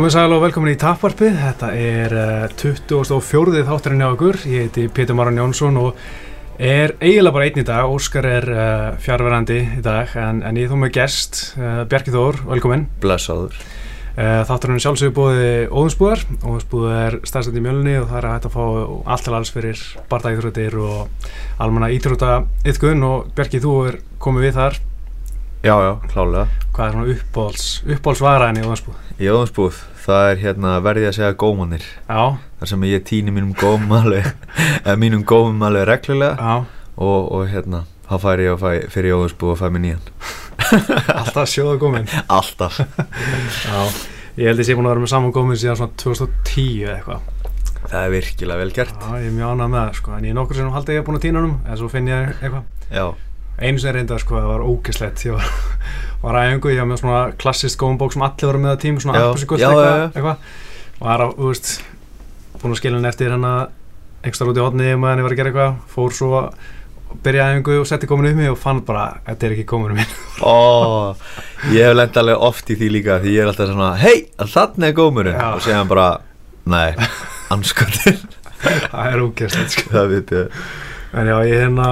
Komið sæl og velkomin í Tapvarpið, þetta er uh, 24. þátturinn hjá okkur, ég heiti Pétur Maran Jónsson og er eiginlega bara einn í dag, Óskar er uh, fjárverandi í dag en, en ég er þó með gest, uh, Bjarki Þór, velkomin. Blessaður. Uh, þátturinn er sjálfsögur búið Óðinsbúðar, Óðinsbúðar er stærstætt í mjölni og það er að hægt að fá allt til alls fyrir barndægþröðir og almanna ítrúta ytkun og Bjarki þú er komið við þar. Já, já, klálega. Hvað er svona uppbóls, uppbólsvaraðin í Óðinsbúð? Í Óðinsbúð, það er hérna verði að segja gómanir. Já. Þar sem ég týni mínum gómum alveg, eða mínum gómum alveg reglulega Já. og, og hérna, þá fær ég að fæ, fyrir Óðinsbúð og fæ mér nýjan. Alltaf sjóða góminn. Alltaf. Já, ég held að ég sé búin að vera með saman góminn síðan svona 2010 eða eitthvað. Það er virkilega vel gert. Já, ég er mjög ánægð með það sko, en ég er nokkur sem haldi ég að búin að týna honum, en svo finn ég eitthvað. Já, Einu sem reynda sko, það var ógeslegt, ég var, var aðeingu, ég var með svona klassist gómbók sem allir voru með að tím, svona já, eitthvað. Og það er að, þú veist, búin að skilja hann eftir hérna ekstra út í hodni meðan ég var að gera eitthvað, fór svo byrjaði aðeingu og setti góminu um mig og fann bara, þetta er ekki góminu minn. ó, ég hef lent alveg oft í því líka því ég er alltaf svona, hei, þannig er Já. og segja hann bara, nei, anskotin, það er ógeslegt sko. það veit ég. En já, ég hérna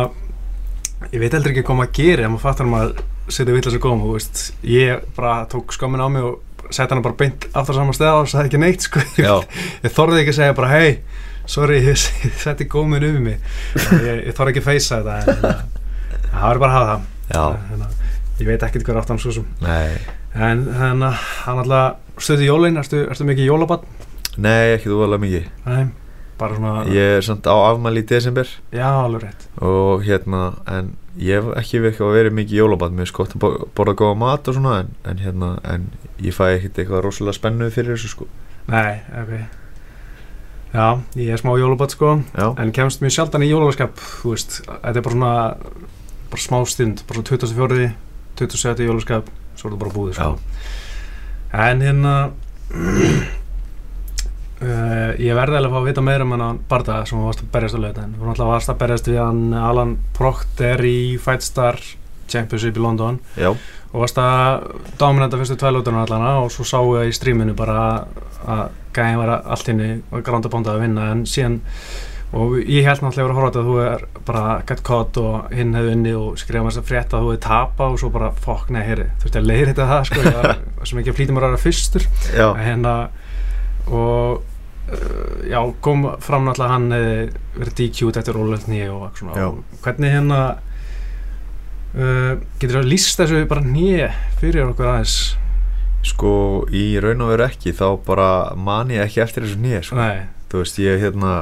ég veit heldur ekki hvað maður gerir ef maður fattar að maður setja þessu góma, þú veist. Ég bara tók skömmin á mig og sett hana bara beint aftur saman stað og sagði ekki neitt sko. ég, ég þorði ekki að segja bara hei, sorry, ég, setti gómin um mig. Ég, ég þorði ekki að feysa þetta en það var bara að hafa það. Já, hérna, ég veit ekkert hver aftan svo sem en hérna, hann alltaf stöði jólin, ertu, ertu mikið jólabann? nei, ekki þú alveg mikið. Nei, svona Ég er samt á afmæli í desember já, alveg rétt og hérna, en ég hef ekki verið mikið jólaband, mér er skott að bo- borða góða mat og svona, en, en hérna, en ég fæ ekkert eitthvað rosalega spennu fyrir þessu sko. Nei, ok Já, ég er smá jólabann sko Já, en kemst mjög sjaldan í jólaskap þú veist, þetta er bara svona bara smá stund, bara svona 24. 27. jólaskap, svo er þetta bara búið sko. en hérna uh, ég verði alveg að fá að vita meira um hann Barda sem varst að berjast á löðin þú náttúrulega varst að berjast við hann Alan Procter í Fightstar Championship í London. Já, og varst að dominanta fyrstu tvælúturinn allana og svo sáu ég í stríminu bara að gæðin var allt inni og gránda bóndað að vinna. En síðan og ég held náttúrulega að vera að horfa að þú er bara get caught og hinn hefði unni og skrifa maður að frétta að þú hefði tapa og svo bara fokk, nei, heyri, þú veist að leiðir þetta það sko, ég var og uh, já, kom fram náttúrulega að hann hefði verið DQ-t eftir rólöldni og svona. Hvernig hérna uh, getur þú líst þessu bara nýja fyrir okkur aðeins? Sko, í raun og veru ekki, þá bara man ég ekki eftir þessu nýja, sko. nei, Þú veist, ég hérna,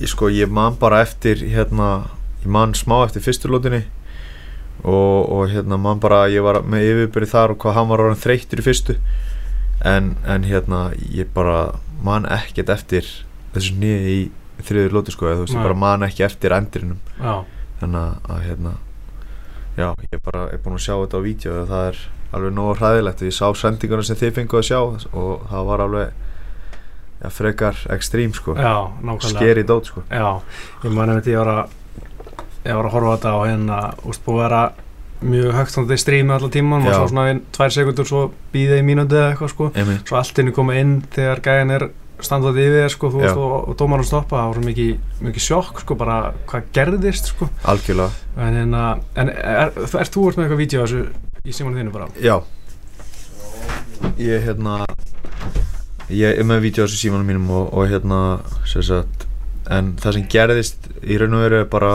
ég, sko, ég man bara eftir, hérna, ég man smá eftir fyrsturlótinni og, og hérna, man bara, ég var með yfirbyrði þar og hvað hann var orðin þreyttur í fyrstu en, en hérna, ég bara man ekkert eftir þessu nýja í þriður lóti, sko, þú veist, ég bara man ekki eftir endrinum. Já, þannig að, hérna já, ég bara er búin að sjá þetta á vídeo og það er alveg nógu hræðilegt. Og ég sá sendingarna sem þið fengu að sjá og það var alveg ja, frekar ekstrím sko. Skeri dót sko. Já, ég man einmitt ég var að ég var að horfa þetta og hérna úst búið að vera mjög högt þannig að strími allan tíman og svo svona í tvær sekundur svo býðið í mínúti eða eitthvað sko. Einmitt. svo allt inni koma inn þegar gæðin er standað yfir þér, sko, veist, og, og dómarinn stoppa, það var mikið, mikið sjokk sko, bara hvað gerðist sko. algjörlega. En, en, en er, er, er þú ert með eitthvað vídeo þessu í símanum þínu bara? Já. Ég hérna ég er með vídeo þessu símanum mínum og, og hérna sagt en það sem gerðist í raun og veru er bara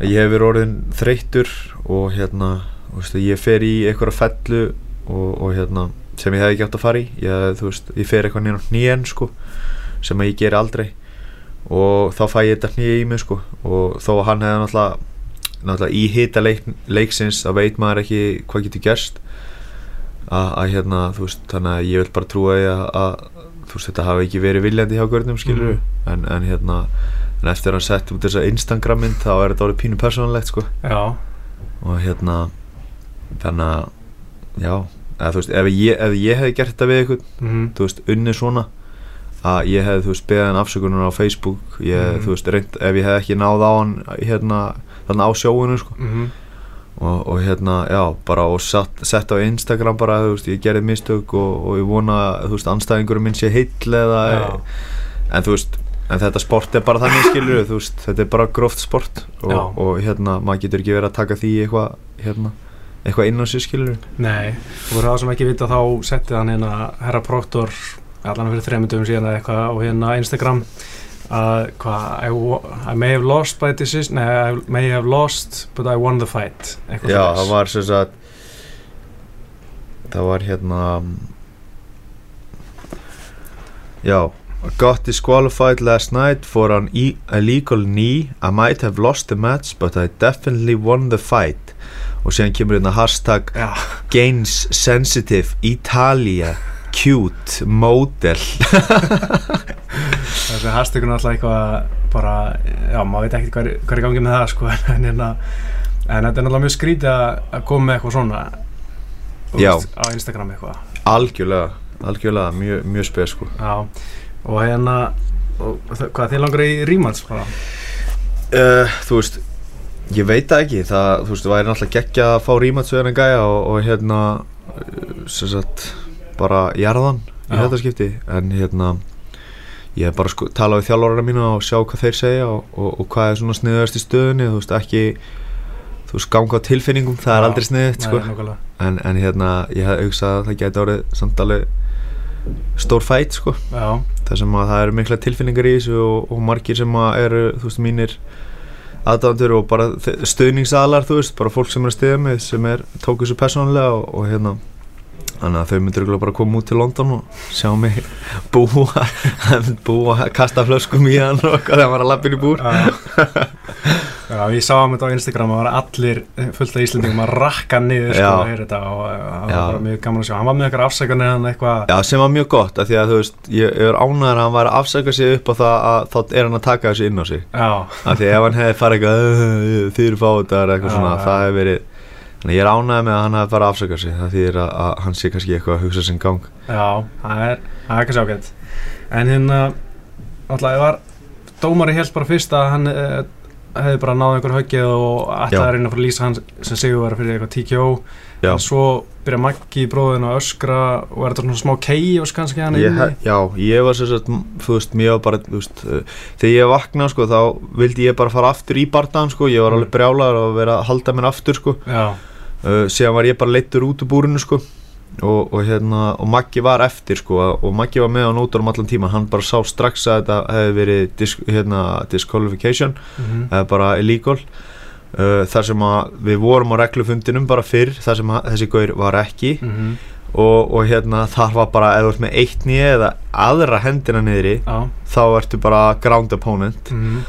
að ég hef verið orðin þreyttur og hérna veist, ég fer í einhverja fellu og, og hérna sem ég hef ekki átt að fara í. Ég, veist, ég fer eitthvað nýjan hnýjan sko sem ég geri aldrei. Og þá fæ ég þetta hnýja í mig sko og þó að hann hefði náttúrulega náttúrulega í hita leik, leiksins að veit maður ekki hvað getur gerst. Að, að hérna veist þannig að ég vil bara trúa að, að þetta hafi ekki verið viljandi hjá görnum skilur Mhm. en, en hérna en eftir að sett út þessa Instagram mynd þá er þetta orðið pínu persónulegt sko já, og hérna þannig að já eða veist ef ég, ef ég hefði gert þetta við eitthvað mm þú veist unnið svona að ég hefði þú veist beðið hann afsökunar á Facebook ég, Mhm. þú veist reynd ef ég hefði ekki náð á hann hérna þannig á sjóinu sko -hmm. og, og hérna, já, bara og sett, sett á Instagram bara, þú veist, ég gerði mistök og, og ég vona, þú veist, anstæðingurum minn sé Já. en þú veist en þetta sport er bara þannig skilur veist, þetta er bara gróft sport og, og hérna, maður getur ekki verið að taka því eitthvað, hérna, eitthvað inn á sig skilur Nei, og fyrir það sem ekki vita þá setti hann hérna herra Proctor allan fyrir þreymundum síðan eitthvað og hérna Instagram að I, I may have lost by decision nei, I may have lost but I won the fight eitthvað Já, það var sem sagt það var hérna já got disqualified last night for an e illegal knee. I might have lost the match but I definitely won the fight. Og síðan kemur hérna hashtag Já, gains sensitive Italia cute model. Þessi hashtaggun er alltaf eitthvað bara, já, maður veit ekkert hvað hvað er í gangi með það sko en hérna en þetta er náttúrulega mjög skrítið að koma með eitthvað svona á Instagram eitthvað. Algjörlega, algjörlega, mjög, mjög spes sko. Já, og hérna og, hvað þið langar í rímans uh, þú veist ég veit það ekki, það, þú veist, það væri náttúrulega geggja að fá rímatsveðan en gæja og, og hérna uh, sem sagt, bara jarðan í þetta skipti, en hérna ég hef bara sko, talað við þjálfurina mína og sjá hvað þeir segja og, og, og hvað er svona sniðast í stöðunni, þú veist, ekki þú veist, ganga á tilfinningum, það er Já, aldrei sniðið, sko. en, en hérna, ég hef auksað að það geti orðið samt alveg stór fæt, sko. Já, þar sem að það eru mikla tilfinningar í þessu og, og margir sem að eru þú veist mínir aðdándur og bara stuðningsaðlar þú veist, bara fólk sem er að stiða mig sem er, tók þessu persónulega og, og hérna þannig að þau myndir örugglega bara koma út til London og sjá mig búa búa, kasta flöskum í hann og maður er að lappin í búr já. Ég sá hann þetta á Instagram og var allir fullt af Íslendingum að rakka niður sko að heyra þetta og uh, það var bara mjög gaman að sjá. Hann var með eitthvað afsækanir hann eitthvað Já, sem var mjög gott, af því að þú veist ég, ég er ánæður að hann var að afsaka sig upp að þá er hann að taka þessu inn á sig. Já, af því að ef hann hefði farið eitthvað "Uh, þið eru fátar eitthvað Já, svona það hefði verið þannig að ég er ánægð með að hann hefði farið að afsaka sig það þýðir að, að hann sé kannski eitthvað að hugsa sinn gang. Já, það er, það er kannski ágætt. En hérna, alltaf, ég var dómari held bara fyrst að hann uh, hefði bara náð einhver höggið og ætlaði að reyna að fara að lýsa hann sem sigur var fyrir eitthvað TKO Já. en svo byrja Maggi bróðin að öskra og er þetta svona smá chaos kannski hann ég, Já, ég var sagt þú veist, mér var bara, veist uh, þegar ég vakna, sko, þá vildi ég bara fara aftur í bardaðan, sko, ég var Mm. alveg brjálaður og vera að halda mér aftur, sko. Uh, síðan var ég bara leittur út úr búrinu, sko og, og hérna, og Maggi var eftir, sko og Maggi var með á nótunum allan tíma hann bara sá strax að þetta hefði verið dis, hérna, disqualification mhm, eða bara illegal. Uh, þar sem við vorum á reglufundinum bara fyrr, þar sem að þessi gaur var ekki. Mhm, og, og hérna þar var bara, ef þú ert með eitt nýja eða aðra hendina niðri já, þá ertu bara ground opponent. Mhm,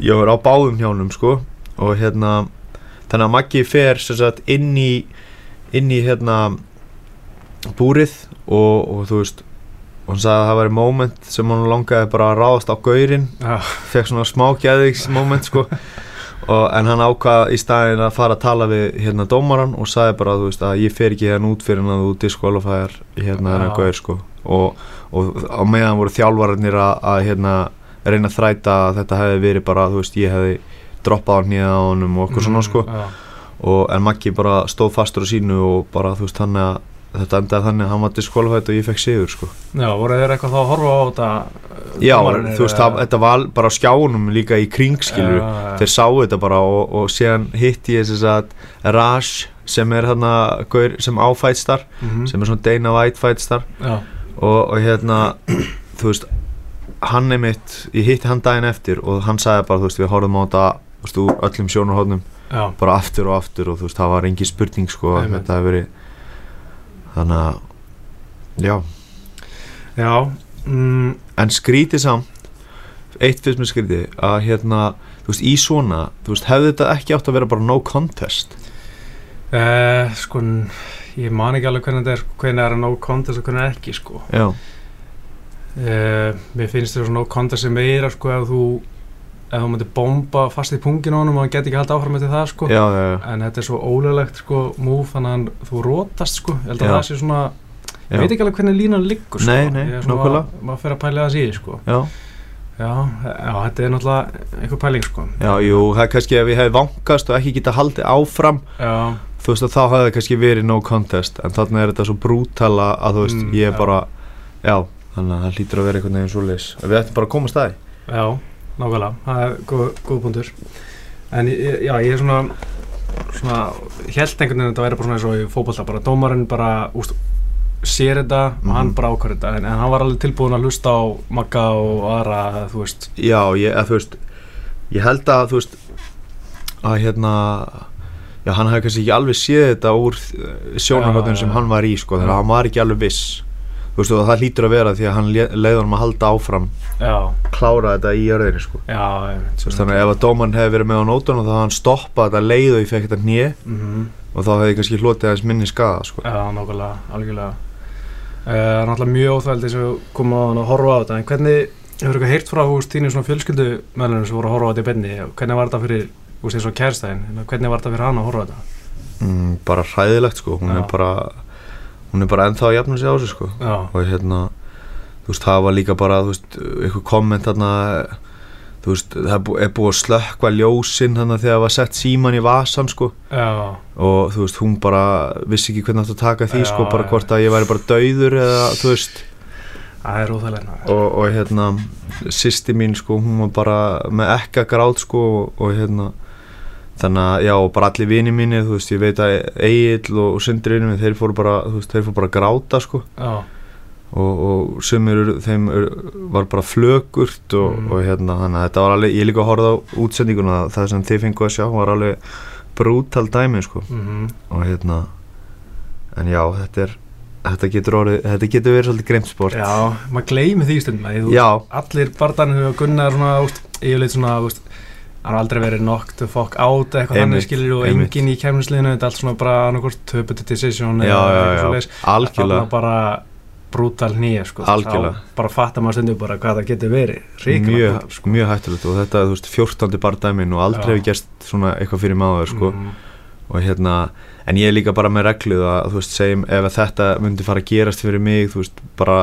ég var á báðum hjánum sko. Og hérna þannig að Maggi fer sagt inn í inn í hérna búrið og, og þú veist og hann sagði að það væri moment sem hann langaði bara að ráðast á gaurinn. Já, fekk svona smá gæðiks moment sko. Og, en hann ákvað í staðin að fara að tala við hérna dómaran og sagði bara veist að ég fer ekki hérna út fyrir en að þú disqualifyar hérna þennan Já. gaur sko. Og, og á meðan voru þjálfararnir að, að hérna reyna að þræta að þetta hefði verið bara þú veist ég hefði droppað á hnýða á honum og okkur svona mhm, sko. já, og en Maggi bara stóð fastur á sínu og bara þú veist hann að þetta endaði þannig að hann var disqualified og ég fekk sigur sko. Já, voru þeir eitthvað þá að horfa á þetta uh, Já, þú veist, það, þetta var bara á skjánum líka í kring, skilur Já, já, já. þeir sáu þetta bara og, og síðan hitti ég þess að Raj sem er hérna sem á Fightstar Mhm, sem er svona Dana White Fightstar já, og, og hérna þú veist, hann er mitt ég hitti hann daginn eftir og hann sagði bara þú veist, við horfum á þetta þú veist, úr öllum sjónarhóðnum bara aftur og aftur og þú veist, það var engin spurning sko, þetta hefur verið þannig að já, já mm, en skrítið samt eitt fyrst með skrítið að hérna, þú veist, í svona þú veist, hefði þetta ekki átt að vera bara no contest? Uh, sko, ég man ekki alveg hvernig þetta er hvernig er að no contest og hvernig er ekki sko. Uh, mér finnst þetta svona konta sem meira sko ef þú ef þú myndir bomba fast í pungin á honum og hann geti ekki haldið áfram eftir það sko. Já, já, já, en þetta er svo ólöglegt sko move þannig að hann, þú rótast sko. Ég held að það sé svona ég veit ekki alveg hvernig línan liggur sko. Nei, nei, Ég er svona- nákvæmlega. maður fer að pæla það síði sko. Já, þetta er náttúrulega einhver pæling sko. Já, jú, það er kannski ef ég hefði vankast og ekki geta haldið áfram Já, þú veist að þá hefði það kannski verið no contest. En þannig er þetta svo brútala að þú veist, Mm, ég er bara já, þannig að það hlýtur að vera einhvern veginn svo leis við ættum bara að komast að því. Já, nákvæmlega Það er góð, góð punktur. En já, ég er svona svona, held einhvern veginn að þetta væri bara svona eins og í fótbolta bara dómarinn bara, úst, sér þetta og hann Mhm. bara ákvör þetta. En, en hann var alveg tilbúin að hlusta á Magga og aðra, þú veist. Já, ég, að, þú veist ég held að þú veist að hérna já, hann hefði kannski ekki alveg séð þetta úr sjónarhóttunum sem hann var í sko, þannig að hann var ekki alveg viss þú og það hlýtur að vera því að hann leiði honum að halda áfram Já, klára þetta í örðinni sko. Þú þannig að ef að dómarn hefði verið með á nótunum þá hefði hann stoppað þetta leið og ég fekk þetta hnið mm og þá hefði kannski hlotið aðeins minni skada sko. Já, nákvæmlega, algjörlega. Eh, Það er náttúrulega mjög óþvældi sem hann að horfa á þetta en hvernig, hefur eitthvað heyrt frá húst þínu svona fjölskyldu meðlunum sem voru að horfa á þetta í benni hvernig var þetta fyrir, húst eins og kærstæðin hvernig var þetta fyrir hann að horfa á þetta? Mm, bara hræðilegt sko. Hún er bara ennþá að jafna sig á sig sko. Já, og hérna þú veist, það var líka bara þú veist, eitthvað komment þarna þú veist, það er bú- búið að slökkva ljósin þannig þegar það var sett síman í vasan sko. já, og þú veist, hún bara vissi ekki hvernig átt að taka því Já, sko, bara hvort að ég væri bara dauður eða þú veist. Það er óþægilega og, og hérna sýsti mín sko, hún var bara með ekka grátt sko og, og hérna þannig að já, bara allir vini mínir þú veist, ég veit að Egil og, og Sindri vinur minn, þeir fóru bara, þú veist, þeir fóru bara að gráta sko. Já, og, og sumir þeim eru, var bara flögurt og, Mm. og hérna þannig að þetta var alveg, ég líka að horfa á útsendinguna það sem þið fengu að sjá var alveg brútal dæmi sko. Mm og hérna en já, þetta er þetta getur, orðið, þetta getur verið svolítið greimt sport. Já maður gleymi því stundum allir barðanir hefur úst, yfirleitt svona úst, hann har aldrei verið knocked the fuck out eitthvað þannig skilur og enginn í kemnisliðinu þetta er allt svona bara annarkort töputu decision eða eitthvað svoleiðis. algjörlega Þarna bara brútal nýja sko, Algjörlega. bara fattar maður stundum bara hvað það getur verið ríkala mjög, sko. mjög hættulegt og þetta er þú veist 14. bardæmin og aldrei hefur gerst svona eitthvað fyrir máður sko mm, og hérna, en ég er líka bara með reglu að þú veist, segjum ef þetta myndi fara að gerast fyrir mig, þú veist, bara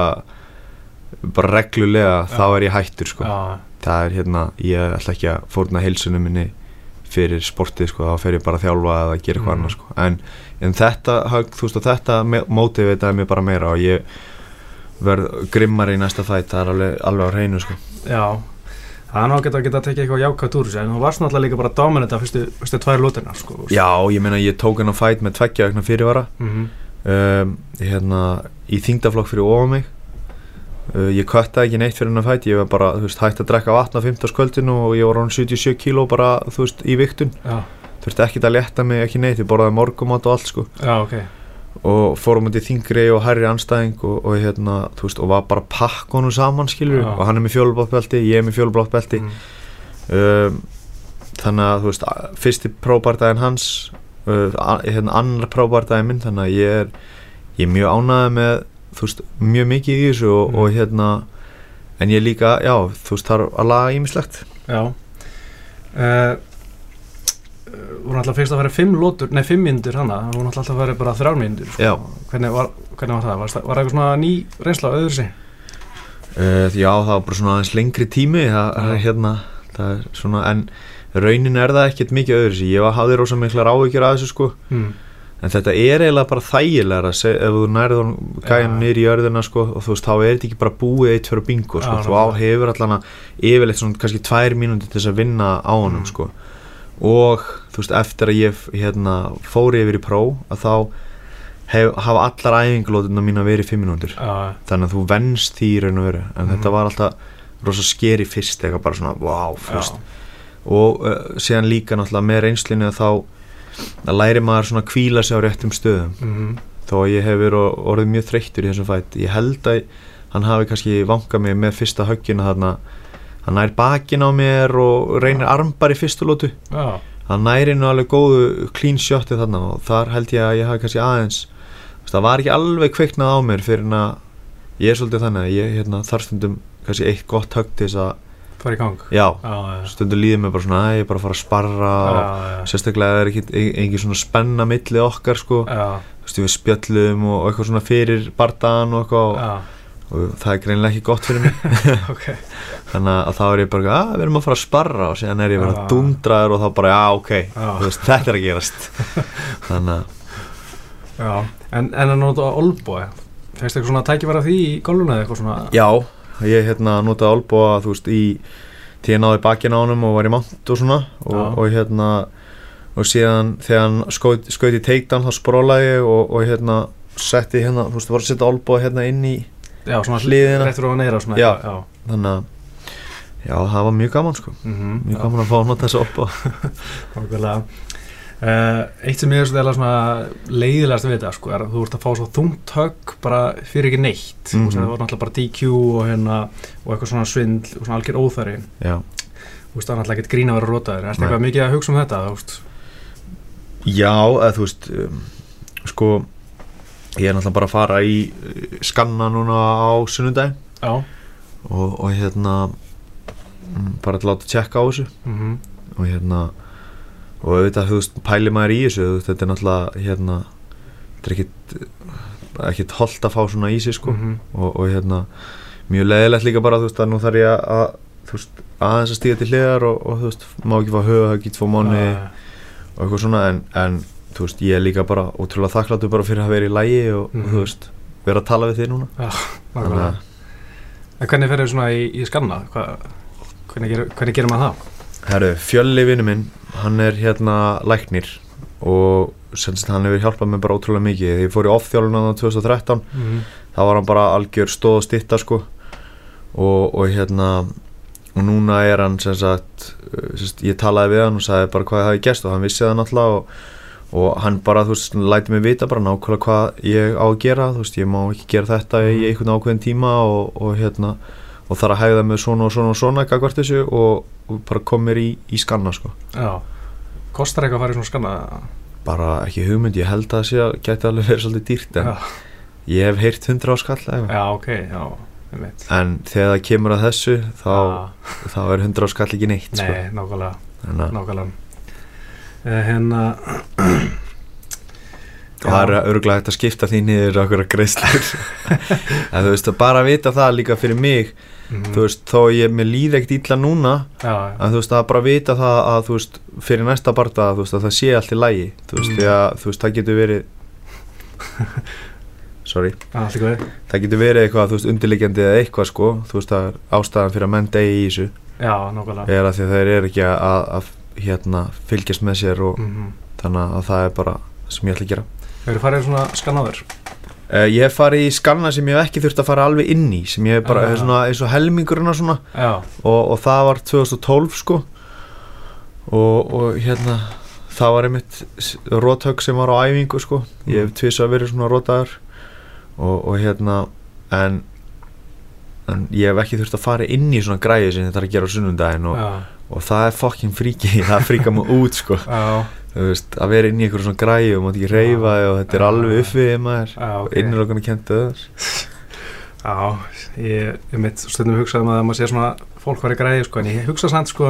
bara reglulega Já. þá er ég hættur sko, já, það er hérna ég ætla ekki að fórna heilsunum minni fyrir sportið sko, þá fer ég bara að þjálfa eða gera eitthvað Mm. annað sko, en, en þetta þú veist, og þetta mótivitaði mér bara meira og ég verð grimmari í næsta fætt, það er alveg, alveg á hreinu sko já það er náttúrulega að geta að tekið eitthvað jákvæmt úr þessu en þú varst náttúrulega líka bara dominant að fyrstu, fyrstu tvær lóturnar sko. Já, ég meina ég tók hann á fæt með tveggja vegna fyrirvara Mhm. um, hérna, í þingdaflokk fyrir ofan mig uh, ég köttaði ekki neitt fyrir hann að fæt ég var bara, þú veist, hægt að drekka vatna á 15 skvöldinu og ég var án 77 kíló bara, þú veist, í viktun já, þurfti ekkert að létta mig, ekki neitt, ég borðaði morgumat og allt sko. Já, ok. Og fórum í þingri og hærri anstæðing og, og hérna, þú veist, og var bara honum saman, skilur, Já. og hann er með fjólubláttbelti ég er með fjólubláttbelti mm. um, þannig að þú veist fyrsti próbardaginn hans uh, hérna annar próbardaginn minn þannig að ég er, ég er mjög ánægði með þú veist, mjög mikið í þessu og, Mm. og hérna en ég líka, já, þú veist, þarf að laga ímislegt Já uh, voru alltaf fyrst að vera fimm lótur, nei fimm myndur hana voru alltaf að vera bara þrjár myndur sko. Hvernig, var, hvernig var það? Var, var eitthvað svona ný reynsla öðru sig? uh, já, það var bara svona aðeins lengri tími það, það Já. hérna, það er svona en raunin er það ekkert mikið öðru sér ég hafði rosa miklar áhyggjur að þessu sko Mm. En þetta er eiginlega bara þægilega ef þú gæjan Já. niður í jörðina sko, og þú veist, þá er þetta ekki bara búið eitt fyrir bingo, sko, Já, þú á hefur allan að yfirleitt svona kannski tvær mínúti til þess að vinna á honum Mm. sko. Og þú veist, eftir að ég hérna, fór yfir í pró að þá hef, hafa allar æfinglótuna mín að vera í fimm mínútur. Já, þannig að þú venst því í raun og veru. En Mhm. þetta var alltaf rosa skeri fyrst eitthvað bara svona, wow, og uh, síðan líka náttúrulega með reynslinu að þá að læri maður svona að kvíla sig á réttum stöðum. Mm, þó að ég hef verið or- orðið mjög þreyttur í þessum fætt ég held að hann hafi kannski vankað mig með fyrsta höggina þarna. Hann nær bakin á mér og reynir armbar í fyrstu lótu já, hann næri nú alveg góðu clean shoti þarna og þar held ég að ég hafi kannski aðeins það var ekki alveg kveiknað á mér fyrir en að ég er svolítið þannig að ég hérna, þar stundum kannski eitt gott högg til þess að fara í gang. Já, Já, já, stundum líður mér bara svona að ég bara að fara að sparra og sérstaklega er ekki engin svona spenna milli okkar sko. Þú veist, við spjöllum og eitthvað svona fyrir bardaðan og eitthvað og það er greinilega ekki gott fyrir mig. Ok, þannig að þá er ég bara, að við erum að fara að sparra. Og síðan er ég bara Já. dundraður og þá bara, já ok, veist, þetta er að gerast. Þannig að en, en að nota olbúi fegst eitthvað svona tækifæra því í golfuna eða eitthvað svona? Já, ég hérna notaði olbúa þú veist í því ég náði bakinn á honum og var í mant og svona og, Já. og hérna og síðan þegar hann skaut í takedown þá sprólaði ég og, og hérna setti hérna, þú veist, var að setja olbúa hérna inn í já, svona Hliðina. og neyra svona Já. já. þannig að já, það var mjög gaman sko Mm mjög gaman að fá að nota þessu uh, Eitt sem ég er svona leiðilegast við þetta sko, er að þú ert að fá svo þungt högg bara fyrir ekki neitt. Mm. -hmm. það var náttúrulega bara DQ og, hérna, og eitthvað svona svindl og svona algjör óþæri. Já, þú veist það er náttúrulega ekkert grín að vera rótaður er þetta eitthvað mikið að hugsa um þetta þú veist? já eða þú veist um, sko ég er náttúrulega bara að fara í uh, skanna núna á sunnudaginn. Já. Og, og hérna mm, bara að láta tjekka á þessu. Mm og hérna og auðvitað, þú veist, pæli maður í þessu þetta er náttúrulega hérna þetta er ekkit ekkit holdt að fá svona í sig sko Mhm. og, og hérna mjög leðilegt líka bara þú veist að nú þarf ég að, þú veist, aðeins að stíga til hliðar og, og þú veist, má ekki fá það ekki tvo mánu og eitthvað svona en, en þú veist, ég er líka bara ótrúlega þakkláttu bara fyrir að vera í lægi og, Mhm. og þú veist, vera að tala við þig núna Nákvæmlega. En hvernig fer þau svona í, í skanna? Hva, hvernig, ger, hvernig gerir maður það? Herru, Fjölli vinnu minn, hann er hérna læknir og semst hann hefur hjálpað mér bara ótrúlega mikið. Þegar ég fór í off-þjálfuna 2013 Mm þá var hann bara algjör stóð og stitta sko. Og, og hérna og núna er hann sem sagt, uh, sem sagt ég talaði við hann og sagði bara hvað það hefði gæst og hann vissi það náttúrulega og, og hann bara, þú veist, læti mig vita bara nákvæmlega hvað ég á að gera þú veist, ég má ekki gera þetta í Mhm. einhvern ákveðin tíma og, og hérna og þarf að hægða mig svona og svona og svona gagvart þessu og, og bara kom mér í, í skanna sko. Já Kostar eitthvað að fara í svona skanna? bara ekki hugmynd, ég held að það sé að gæti alveg verið svolítið dýrt en Já, ég hef heyrt 100 á skall eða eitthvað. já ok, já ég veit. en þegar það kemur að þessu þá, þá er 100 á skall ekki neitt sko. Nei, nákvæmlega Þannig að Nákvæmlega uh, Hérna það er örgulega hægt að skipta því niður okkur að greiðslur en þú veist að bara vita það líka fyrir mig mm, þú veist þó ég með líð ekkert illa núna Já, en þú veist að bara vita það að þú veist fyrir næsta barda þú veist að það sé allt í lægi þú veist Mm. því að þú veist það getur verið sorry. Það getur verið eitthvað þú veist undirliggjandi eða eitthvað sko. Þú veist að ástæðan fyrir að menn degi í þessu. Já, nákvæmlega. Er að því að þeir eru ekki að, að hérna fylgjast með sér og mm þannig að það er bara það sem ég ætla að gera. Hefur farið í svona skannaður? Uh, ég hef farið í skanna sem ég hef ekki þurft að fara alveg inn í sem ég hef bara, Ah. svona, eins og helmingurinn og svona. Og, og það var 2012 sko. Og, og hérna það var einmitt róthögg sem var á æfingu sko. Ég hef tvís að verið svona rótaður og, og hérna en, en ég hef ekki þurft að fara inn í svona græði sem þetta er að gera á já, og það er fokkin fríki, það fríka mig út sko. Já, þú veist, að vera inn í einhverjum svona græði og mátt ekki reyfa þig og þetta er alveg uppið maður. Já, og ok. Innir okkur að kenta þess Já, ég, ég mitt stundum hugsaði maður að maður sé svona fólk í græði sko, en ég hugsa samt sko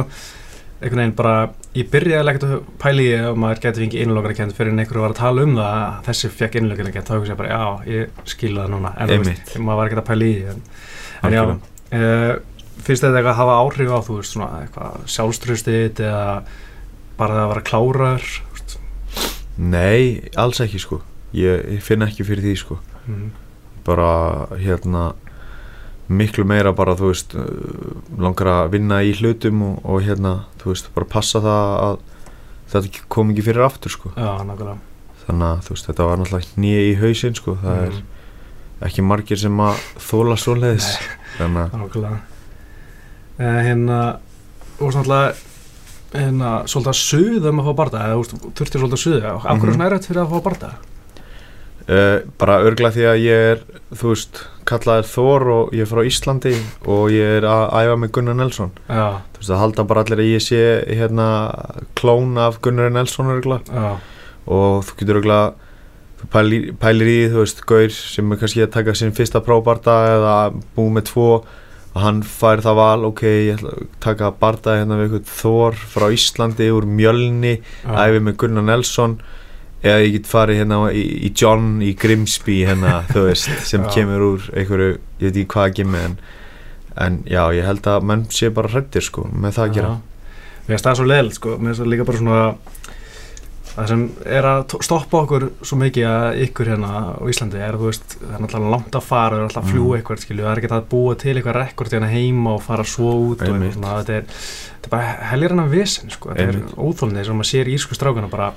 einhvern veginn bara, ég byrjaði ekkert að pæli í að maður geti fengið innlokar kent fyrir en einhverju var að tala um það að þessi fekk innlokar kent, þá hugsa ég bara, já, ég skil það núna, en þú veist, maður var ekkert að pæli í því, en, en já, uh, finnst þetta eitthvað að hafa áhrif á, þú veist, svona eitthvað sjálfströstið eða bara að vera klárar, Nei, alls ekki sko. Ég, ég finn ekki fyrir því sko. Mm, bara hérna miklu meira bara þú veist uh, langar að vinna í hlutum og, og hérna þú veist bara passa það að þetta kom ekki fyrir aftur sko. Já, þannig að þú veist þetta var náttúrulega nýja í hausinn sko. Það Mm, er ekki margir sem að þóla svoleiðis. Þannig að uh, hérna, þú veist náttúrulega, hérna, svolítið að suða um að fá barða, eða þurftir svolítið að suða, af hverju Mhm. er svona erfitt fyrir að fá barða? Uh, bara örgla því að ég er þú veist, kallaðir Þór og ég er frá Íslandi og ég er að æfa með Gunnar Nelson. Já, þú veist, það halda bara allir að ég sé hérna klón af Gunnar Nelson örgla já, og þú getur örgla þú pælir, pælir í, þú veist, Gaur sem er kannski að taka sinn fyrsta próbarda eða búið með tvo og hann fær það val, ok, ég ætla að taka barda hérna við eitthvað Þór frá Íslandi úr Mjölni já, æfi með Gunnar Nelson. Eða ég get farið hérna í, í John í Grimsby hérna, þú veist, sem Já. kemur úr einhverju, ég veit ekki hvað að gimmi en, en já, ég held að menn sé bara hrættir sko, með það að gera. Mér finnst það svo leiðilegt sko, mér finnst það líka bara svona það sem er að stoppa okkur svo mikið að ykkur hérna á Íslandi er að þú veist, það er náttúrulega langt að fara það er alltaf að fljúa Mm. eitthvað, skilju, það er ekki að búa til eitthvað rekord hérna heima og fara svo út og eitthvað. Þetta er, þetta er bara helgir hennar vesen, sko, þetta er óþólnið sem maður sér í írsku strákana bara,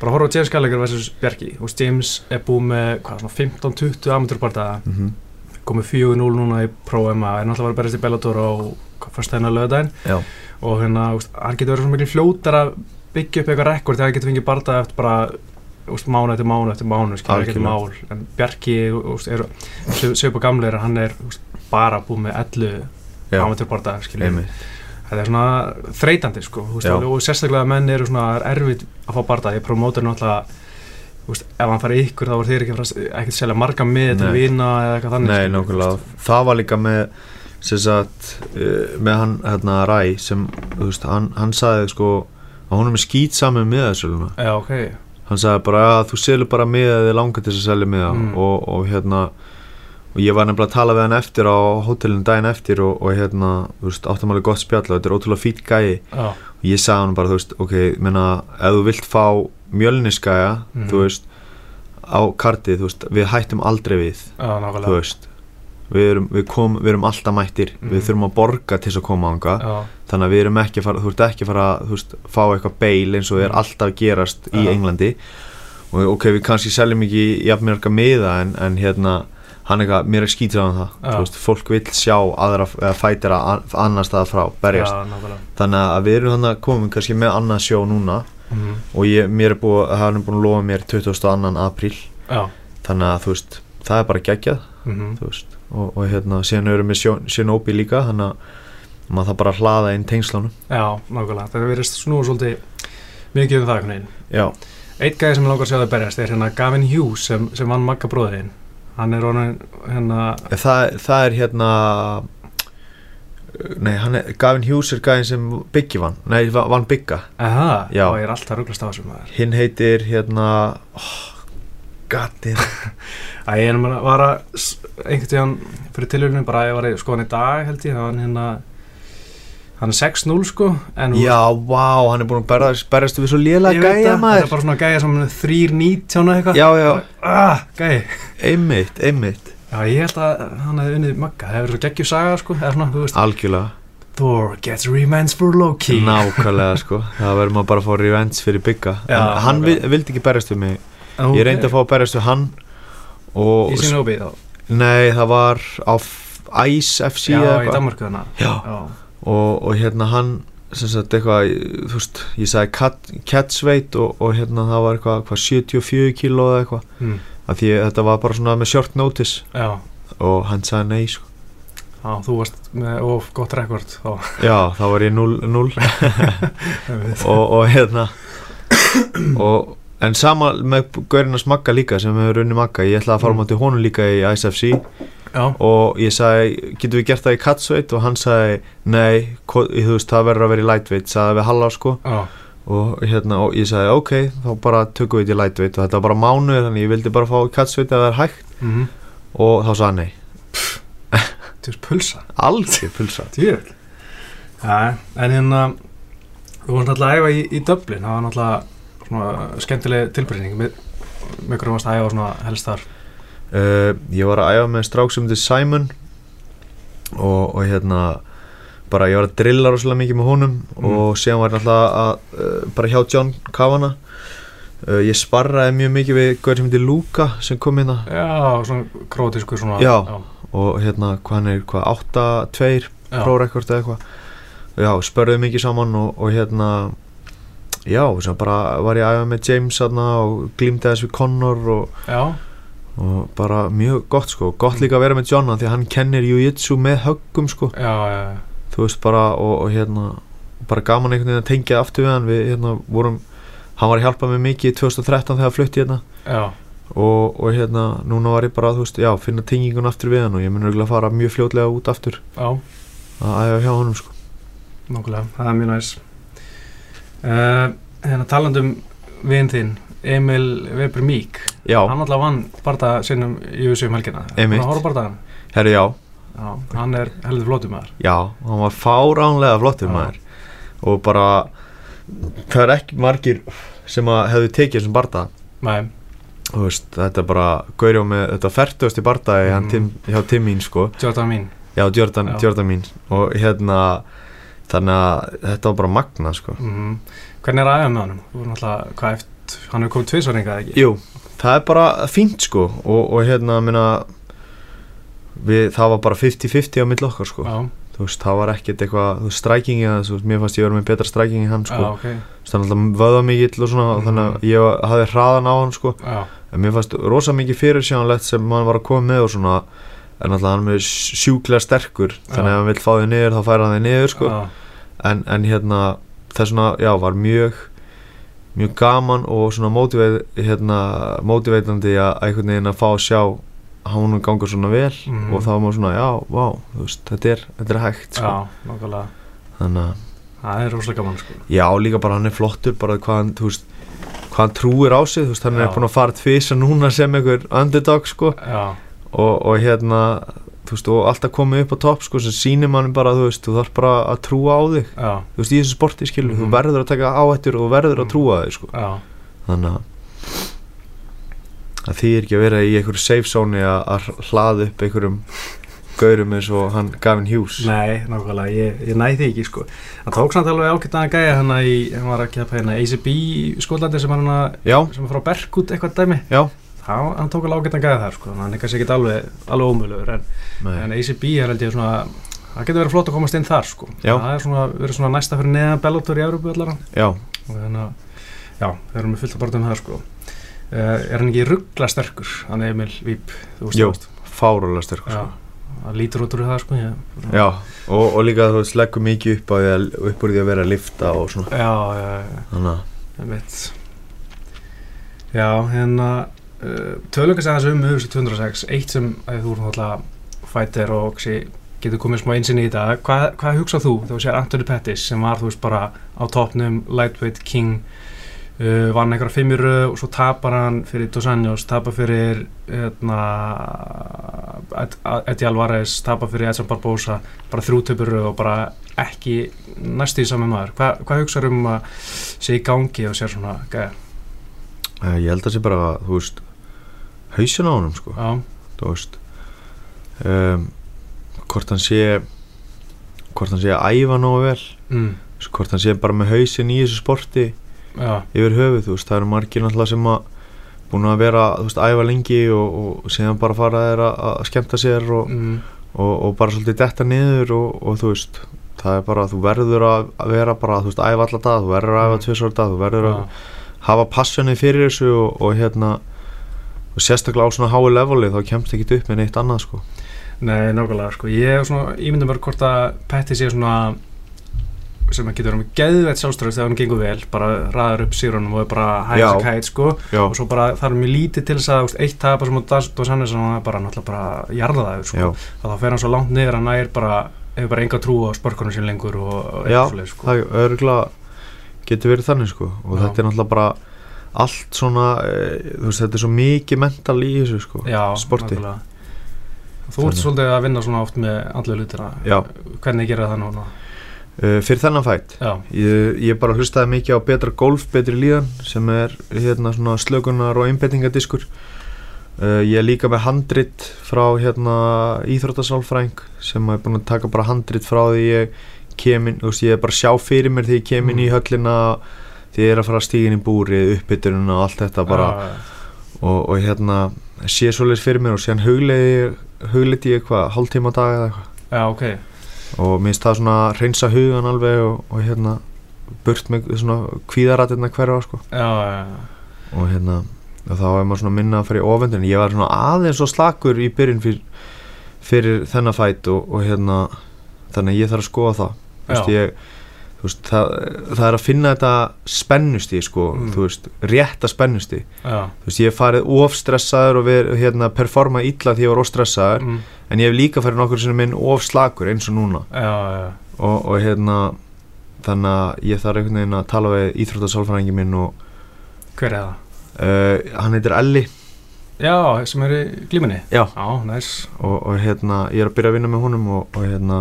bara horfa á James Gallagher vs. Bjarki, veist, James er búið með, hvað, svona 15-20 amatúrbardaða mm -hmm. komið 4-0 núna í Pro MMA er náttúrulega byggja upp eitthvað rekord þegar hann getur fengið barða eftir bara mánu eftir mánu eftir mánu skilur ekki Algjörlega. mál. en Bjarki er, Söpa Gamleir hann er úst, bara búið með 11 já, amatörbarða skilur einmitt. Þetta er svona þreytandi sko úst, og, sérstaklega menn eru svona það er erfitt að fá barða í promótur náttúrulega úst, ef hann farið ykkur þá voru þeir ekki að ekkert selja marga með Nei. vina eða eitthvað þannig Nei, nákvæmlega, það var líka með sem sagt, uh, með hann hérna Ræ sem, þú veist, hann, hann sagði sko að hún er með skýt saman með þessu Já, ok. Hann sagði bara að þú selur bara miða þið langar til þess að selja miða. Mm. og, og hérna og ég var nefnilega að tala við hann eftir á hótelinu daginn eftir og, og hérna, þú veist, áttum alveg gott spjall og þetta er ótrúlega fít gæi. Já, og ég sagði hann bara, þú veist, ok, menna ef þú vilt fá mjölniskæja Mhm. þú veist, á kartið þú veist, við hættum aldrei við já, þú veist við erum, við kom, við erum alltaf mættir Mhm. við þurfum að borga til þess að koma ánga þannig að við erum ekki að fara, þú ert ekki að fara þú veist, fá eitthvað beil eins og er Mhm. alltaf að gerast í. Englandi og ok, við kannski seljum ekki jafn mörg að miða en, en hérna hann eitthvað, mér er skítið á það Já. þú veist, fólk vil sjá aðra eða fætir að annar stað frá, berjast Já, þannig að við erum þannig að komum kannski með annað sjó núna Mhm. og ég, mér er búið, hann er búin að lofa mér 22. apríl Já þannig að þú veist, það er bara geggjað mhm. þú veist, og, og hérna síðan erum við Shinobi líka þannig að maður það bara að hlaða inn tengslunum. Já, nákvæmlega. Það verðist snúa svolítið mikið um það einhvern veginn. Já, Eitt gæði sem ég langar að sjá það berjast er hérna Gavin Hughes sem, sem vann Magga bróðin Hann er honum hérna það, það er hérna nei, hann er, Gavin Hughes er gæðin sem Biggi vann, nei, va- vann Bigga. Aha, Já. og ég er alltaf rugglast á þessum maður. Hinn heitir hérna oh, gattin Æ, ég var að einhvern tíðan fyrir tilhörunum bara ég var að skoða hann í dag held ég. Hann hérna hann er 6-0 sko já, vá, hann er búin að berjast, berjast við svo ég lélega veit gæja það, þetta maður er bara svona gæja sem er 3-19 og eitthvað. Já, já, ah, gæji einmitt, einmitt. Já, ég held að hann hefði unnið Magga. Það hefur svo geggjur saga sko svona, veist. Algjörlega, Thor gets revenge for Loki. Nákvæmlega sko. Það verður maður bara að fá revenge fyrir Bigga. Já, en hann vildi ekki berjast við mig En ég reyndi að fá að berjast við hann og Í sínu óbið þá? Nei, það var á Ice FC Já, í eitthvað. Danmarku þannig og, og hérna hann sagt eitthvað, þú veist ég sagði cat, catsveit og, og hérna það var eitthvað, hvað 74 kíló eða eitthvað. Mm. af því þetta var bara svona með short notice. Já, og hann sagði nei sko. já, þú varst með of gott rekord þá. Já, þá var ég 0-0 og, og hérna og en sama með Gaurinn að smakka líka sem hefur unni makka, ég ætlaði að fara Mm. mm. mátti honum líka í ISFC Já, og ég sagði, getum við gert það í catsveit og hann sagði, nei þú veist, það verður að vera í lightweight, sagði við Halla sko. Og hérna, og ég sagði ok, þá bara tökum við þetta í lightweight. Og þetta var bara mánuð þannig ég vildi bara fá catsveit ef það er hægt. Mhm. Og þá sagði hann nei, Þú veist pulsa alls ég pulsa Djöfull. Já, en hérna Þú varst náttúrulega að æfa í, í Dublin. Það var náttúrulega svona skemmtileg tilbreyning með hverju varst að æfa svona helst þar uh, ég var að æfa með strák sem heitir Simon og, og hérna bara ég var að drilla rosalega mikið með honum Mm. og síðan var ég náttúrulega að, uh, bara hjá John Kavana uh, ég sparraði mjög mikið við gaur sem heitir Luka sem kom hérna Já, svona krótiskur svona Já. já, og hérna hvað hann er, hvað 8-2 já. prórekord eða eitthvað já, spörðum mikið saman og, og hérna já, sem bara var ég að æfa með James þarna og glýmdi þess við Connor og, og bara mjög gott sko, gott líka að vera með John af því að hann kennir jiu-jitsu með höggum sko. Já, já, já. þú veist bara og, og hérna bara gaman einhvern veginn að tengja aftur við hann. Við hérna vorum, hann var að hjálpa mig mikið í 2013 þegar flutti hérna. Já. og, og hérna núna var ég bara þú veist, já, finna tengingun aftur við hann og ég mun örugglega fara mjög fljótlega út aftur já. að æfa hjá honum sko. Nákvæmlega, það er mjög næs uh, Hérna talandum vinn þinn Emil Weber Mík Já, hann alltaf vann barða sinnum í USA um helgina. Hann horfður barðaðan herri já. Já, hann er heldur flótum maður. Já, hann var fáránlega flottur Já. maður. Og bara það er ekki margir sem að hefðu tekið þessum barda. Nei, og veist, þetta er bara gaurjá með þetta færtusti barda í hann Mm. hjá Timmín sko, Jordan mín já Jordan. Jordan mín og hérna þannig að þetta var bara magna sko. Mm hvernig er aðeins með honum? Hvað eftir, hann hefur komið tvisvaringað ekki? Jú, það er bara fínt sko og, og hérna minna við, það var bara 50-50 á mill okkar sko. Já, þú veist, það var ekkert eitthvað, þú veist, strækingi mér fannst ég vera með betra strækingi en hann já, sko ok það er alltaf vöða mikill og svona Mhm. þannig að ég hafði hraðan á hann sko. Já, en mér fannst rosa mikið fyrirsjánlegt sem hann var að koma með og svona en alltaf hann er sjúklega sterkur. Þannig að ef hann vill fá þig niður þá færa hann þig niður sko. En, en hérna það svona, já, var mjög mjög gaman og svona mótiveit, hérna, mótiveitandi að einhvern veginn að fá að sjá hann gangur svona vel. Mhm. og þá var maður svona, já, vá, veist, þetta er, þetta er hægt sko. já, nákvæmlega. Þannig að Það er rosalega gaman sko. Já, líka bara hann er flottur bara hvað hann, þú veist hvað hann trúir á sig, þú veist, hann er Já. búin að fara tvisa núna sem einhver underdog, sko. Já, og, og hérna, þú veist, og alltaf komið upp á topp, sko, sem sýnir mann bara, þú veist, þú þarf bara að trúa á þig. Já, þú veist, í þessu sporti, skilur, Mhm. þú verður að taka áhættur og verður að Mhm. trúa þig, sko. Já, þannig að að því er ekki að vera í einhverju safe zone að, að hlaða upp einhverjum gaurum eins og hann Gavin Hughes. Nei, nákvæmlega, ég, ég næði því ekki sko. Hann tók samt alveg að gæja hann var að pæna ACB í Skotlandi sem er hann að, sem er frá Berkut eitthvað dæmi. Já Það, hann tók alveg ágætt að gæja þar sko, hann er kannski ekki alveg, alveg ómöluður en, en. ACB er held ég svona, það getur verið flott að komast inn þar sko. Já. Það er svona, verið svona næsta fyrir neðan Bellator í Európu allar Já, og þannig að, já, við erum með fullt að borta um það sko. Uh, Er hann ekki ruggla sterkur, hann Emil Víp, þú veist veist? fárulega sterkur, Já, sko. Það lítur út úr það sko ég, Já, og, og líka þú veist, leggur mikið upp, að, upp úr því að vera að lifta og svona. Já, já, já, Þannig að, Já, hérna kannski aðeins um UFC 206 eitt sem að þú erum alltaf fætir og getur komið smá einsinni í þetta. Hvað, hvað hugsað þú þegar þú sér Anthony Pettis sem var þú veist bara á topnum lightweight king uh, vann einhverja fimm í röð og svo tapar hann fyrir Dos Anjos, tapar fyrir hérna Ed- Eddie Alvarez, tapar fyrir Edson Barbosa bara þrjútöpur röð og bara ekki næstu í sami maður. Hvað, hvað hugsaður um að sé í gangi og sér svona gæða uh, ég held að sé bara, þú veist hausin á honum, sko. Já, þú veist um, hvort hann sé hvort hann sé að æfa nógu vel mm, hvort hann sé bara með hausin í þessu sporti já, yfir höfuð, þú veist, það eru margir náttúrulega sem að búin að vera, þú veist, æfa lengi og, og síðan bara fara þeir að, skemmta sér og, mm, og, og bara svolítið detta niður og, og þú veist, það er bara, þú verður að vera bara, þú veist, æfa alla dag þú verður að æfa Mm. tvisar dag, þú verður að hafa passjónið fyrir þessu og, og hérna og sérstaklega á svona hái leveli þá kemst ekki upp með neitt annað sko. Nei, nákvæmlega sko, ég er myndi bara hvort að Petti sé svona sem að getur verið með geðveitt sjálfströð þegar hann gengur vel, bara ræður upp sírunum og er bara hægt Já. að kæt sko. Já, og svo bara er mjög lítið til þess að eitt tapa sem á Dos Anjos hann er bara náttúrulega bara jarðaður sko, já, þá fer hann svo langt niður að nær bara hefur bara enga trú á spörkunum sín lengur og, og Já, eitthvað svoleiðis, sko. það er örgulega getur verið þannig sko. Og Já. þetta er náttúrulega bara allt svona, e, þú veist, þetta er svo mikið mental í þessu sko Já, sporti. nákvæmlega. Þú ert svolítið að vinna svona oft með andlega lutina Já. Hvernig gerir það núna? uh, fyrir þennan fætt ég, ég bara hlustaði mikið á betra golf, betri líðan sem er hérna svona slökunar og einbettingadiskur uh, ég er líka með handrit frá hérna íþróttasálfræng sem er búin að taka bara handrit frá því ég kemin, þú veist, ég er bara sjá fyrir mér því ég kemin Mm. í höllina því ég er að fara stígin í búrið, uppbytunum og allt þetta bara. Já, og, og hérna sé svoleiðis fyrir mér og síðan hugleiti hugleiti ég hvað, hálftíma á dag eða eitthvað. Já, ok. Og minnst það svona reynsa hugan alveg og, og hérna burt með svona kvíðaratirna hverfa sko. Já og hérna og þá er maður svona minna að fara í ofendin. Ég var svona aðeins og slakur í byrjun fyrir, fyrir þennan fætt og, og hérna þannig ég þarf að skoða það. Já. ég, veist, það, það er að finna þetta spennusti sko, Mm. þú veist, rétta spennusti Já, þú veist, ég hef farið of stressaður og við, hérna, performa illa því ég var of stressaður mm, en ég hef líka farið nokkur sem minn of slakur eins og núna. Já, já. Og, og hérna þannig að ég þarf einhvern veginn að tala við íþróttasálfræðingi minn og Hver er það? uh, hann heitir Elli. Já, sem er í glíminni Já. Já, næs og, og hérna, ég er að byrja að vinna með honum og, og hérna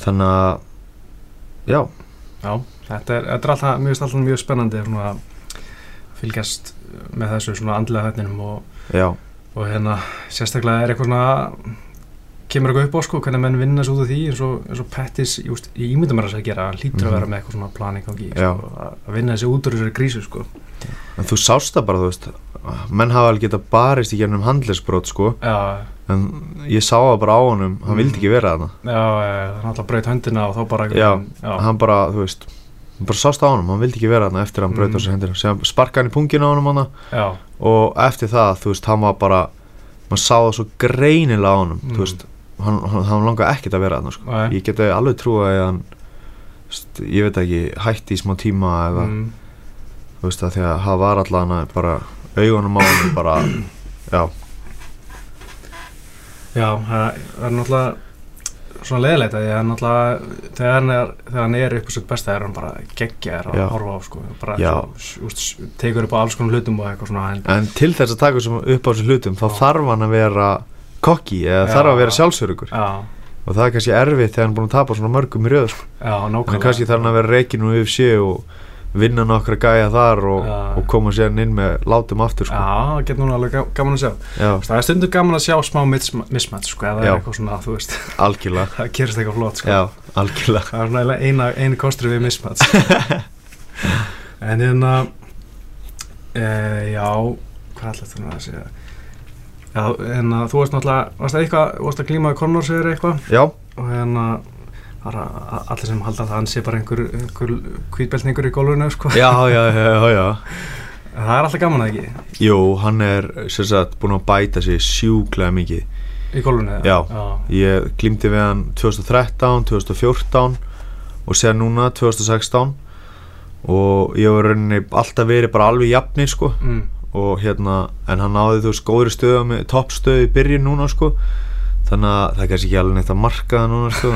þannig að já, Já, þetta er, þetta er alltaf, mjög, alltaf mjög spennandi að fylgjast með þessu svona andlega þettinum og, já, og hérna sérstaklega er eitthvað svona kemur eitthvað upp á sko, hvernig menn vinna svo út af því eins og, eins og Pettis, just, ég ímynda mér að segja gera hann hlýtur Mhm. að vera með eitthvað svona plan í gangi Já. sko, að að vinna þessi út úr þessari grísu sko. en þú sást það bara, þú veist menn hafa alveg getað barist í gernum handlisbrót sko, Já, en ég sá það bara á honum, hann Mm. vildi ekki vera þarna. Já, hann alltaf braut höndina og þá bara Já, já, hann bara, þú veist bara sást á honum, hann vildi ekki vera þarna eftir að hann braut á Mm. sér hendina, sem sparka hann í pungin á honum hana og eftir það, þú veist, hann var bara maður sá það svo greinilega á honum Mm. þú veist, hann, hann, hann langaði ekkert að vera þarna sko. Ég geti alveg trúa að hann veist, ég veit ekki, hætti í smá tíma eða, mm, þú veist, að því að hann var allan bara augunum á honum bara, já, já, það er náttúrulega svona leðilegt að að hann náttúrulega þegar hann er, þegar hann er upp á sitt besta er hann bara geggjar að horfa á sko, bara úst, tekur upp á alls konar hlutum og eitthvað svona en, en til þess að taka upp á þessum hlutum, þá þarf hann að vera kokki eða þarf að vera sjálfsörugur já, og það er kannski erfitt þegar hann er búin að tapa svona mörgum í röð sko. já, en kannski þarf hann að vera reikin og UFC og vinna nokkra gæja þar og, og koma sér inn með látum aftur sko. Já, það getur núna alveg ga- gaman að sjá. Já, Það er stundum gaman að sjá smá mism- mismatch sko, eða það eitthvað svona, þú veist. Algjörlega. Það gerist eitthvað flott sko. já, algjörlega. Það er svona eina, einu kostur við mismatch. En hérna e, já hvað ætla þetta að segja? Já, hérna, þú varst náttúrulega varst það eitthvað, varst að glíma í Connors eða eitthvað? Já, og hérna að- allir sem halda að hann sé bara einhver, einhver hvítbeltningur í gólfinu sko. já, já, já, já, það er alltaf gaman að ekki jú, hann er sagt búin að bæta sig sjúklega mikið í gólfinu Já. já. ég glýmdi við hann 2013, 2014 og sér núna 2016 og ég var rauninni alltaf verið bara alveg jafnir sko Mm. og hérna, en hann náði þú veist góðri stöðu með toppstöðu í byrjun núna sko þannig að það er kannski ekki alveg neitt að marka það núna sko